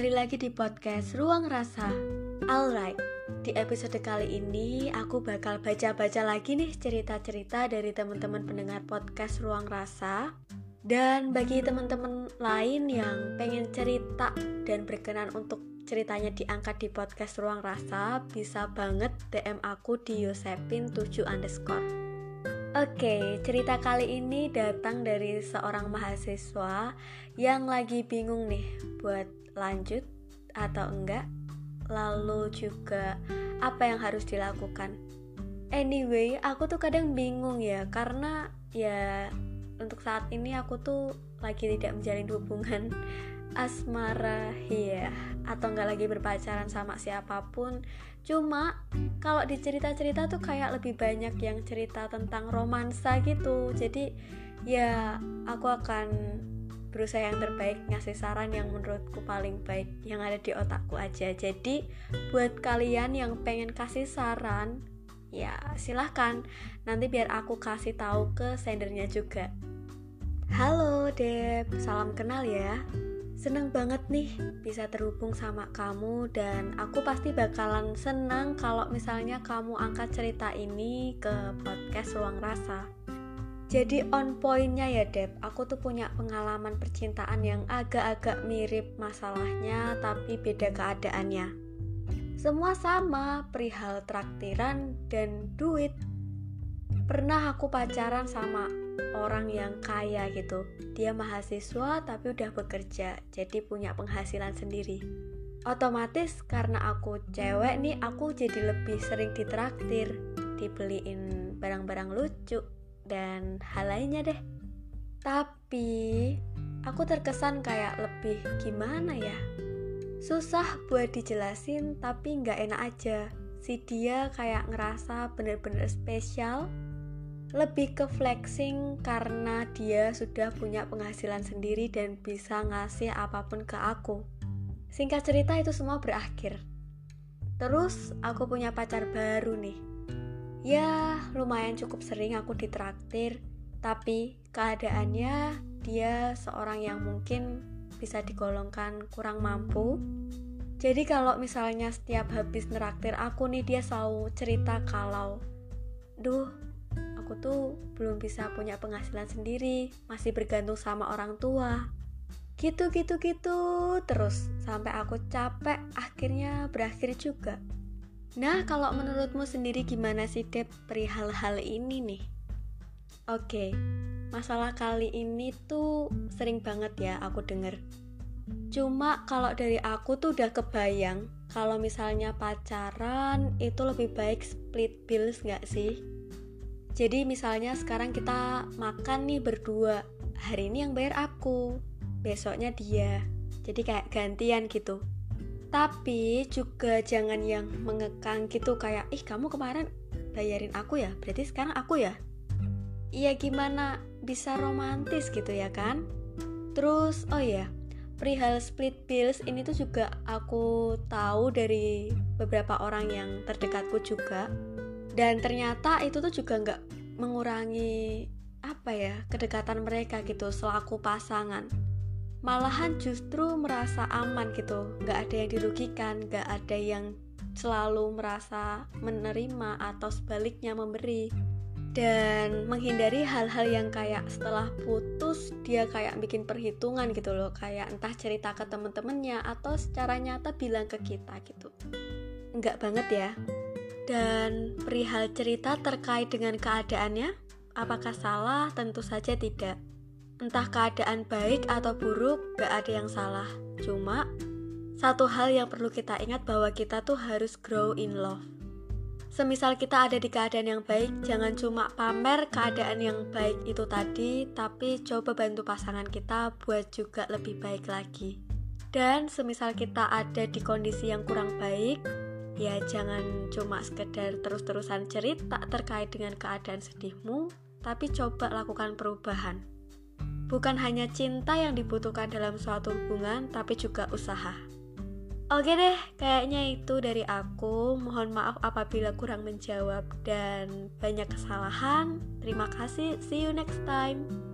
kembali lagi di podcast Ruang Rasa. Alright, di episode kali ini aku bakal baca-baca lagi nih cerita-cerita dari teman-teman pendengar podcast Ruang Rasa. Dan bagi teman-teman lain yang pengen cerita dan berkenan untuk ceritanya diangkat di podcast Ruang Rasa, bisa banget DM aku di Yosepin7 underscore. Oke, cerita kali ini datang dari seorang mahasiswa yang lagi bingung nih buat lanjut atau enggak lalu juga apa yang harus dilakukan. Anyway aku tuh kadang bingung ya karena ya untuk saat ini aku tuh lagi tidak menjalin hubungan asmara ya atau enggak lagi berpacaran sama siapa pun. Cuma kalau di cerita-cerita tuh kayak lebih banyak yang cerita tentang romansa gitu. Jadi ya aku akan berusaha yang terbaik ngasih saran yang menurutku paling baik yang ada di otakku aja. Jadi buat kalian yang pengen kasih saran ya silahkan. Nanti biar aku kasih tahu ke sendernya juga. Halo Deb. Salam kenal ya. Seneng banget nih bisa terhubung sama kamu dan aku pasti bakalan senang kalau misalnya kamu angkat cerita ini ke podcast Ruang Rasa. Jadi on pointnya ya Deb, aku tuh punya pengalaman percintaan yang agak-agak mirip masalahnya tapi beda keadaannya. Semua sama, perihal traktiran dan duit. Pernah aku pacaran sama orang yang kaya gitu. Dia mahasiswa tapi udah bekerja, jadi punya penghasilan sendiri. Otomatis karena aku cewek nih, aku jadi lebih sering ditraktir, dibeliin barang-barang lucu, dan hal lainnya deh. Tapi aku terkesan kayak lebih gimana ya? Susah buat dijelasin tapi nggak enak aja. Si dia kayak ngerasa bener-bener spesial, lebih ke flexing karena dia sudah punya penghasilan sendiri dan bisa ngasih apa pun ke aku. Singkat cerita itu semua berakhir. Terus aku punya pacar baru nih Ya, lumayan cukup sering aku ditraktir, tapi keadaannya dia seorang yang mungkin bisa digolongkan kurang mampu. Jadi kalau misalnya setiap habis neraktir aku nih dia selalu cerita kalau Duh, aku tuh belum bisa punya penghasilan sendiri, masih bergantung sama orang tua. Gitu gitu gitu terus sampai aku capek akhirnya berakhir juga. Nah, kalau menurutmu sendiri gimana sih Dep perihal hal ini nih? Oke, masalah kali ini tuh sering banget ya aku denger. Cuma kalau dari aku tuh udah kebayang kalau misalnya pacaran itu lebih baik split bills nggak sih? Jadi misalnya sekarang kita makan nih berdua, hari ini yang bayar aku, besoknya dia. Jadi kayak gantian gitu tapi juga jangan yang mengekang gitu kayak ih kamu kemarin bayarin aku ya? Berarti sekarang aku ya? Iya gimana? Bisa romantis gitu ya kan? Terus oh ya perihal split bills ini tuh juga aku tahu dari beberapa orang yang terdekatku juga. Dan ternyata itu tuh juga nggak mengurangi apa ya kedekatan mereka gitu selaku pasangan malahan justru merasa aman gitu. Nggak ada yang dirugikan nggak ada yang selalu merasa menerima atau sebaliknya memberi. Dan menghindari hal-hal yang kayak setelah putus dia kayak bikin perhitungan gitu loh. Kayak entah cerita ke temen-temennya atau secara nyata bilang ke kita gitu. Nggak banget ya. Dan perihal cerita terkait dengan keadaannya apakah salah? Tentu saja tidak Entah keadaan baik atau buruk, gak ada yang salah. Cuma, satu hal yang perlu kita ingat bahwa kita tuh harus grow in love. Semisal kita ada di keadaan yang baik, jangan cuma pamer keadaan yang baik itu tadi, tapi coba bantu pasangan kita buat juga lebih baik lagi. Dan semisal kita ada di kondisi yang kurang baik, ya jangan cuma sekedar terus-terusan cerita terkait dengan keadaan sedihmu, tapi coba lakukan perubahan. Bukan hanya cinta yang dibutuhkan dalam suatu hubungan, tapi juga usaha. Oke deh, kayaknya itu dari aku. Mohon maaf apabila kurang menjawab dan banyak kesalahan. Terima kasih, see you next time.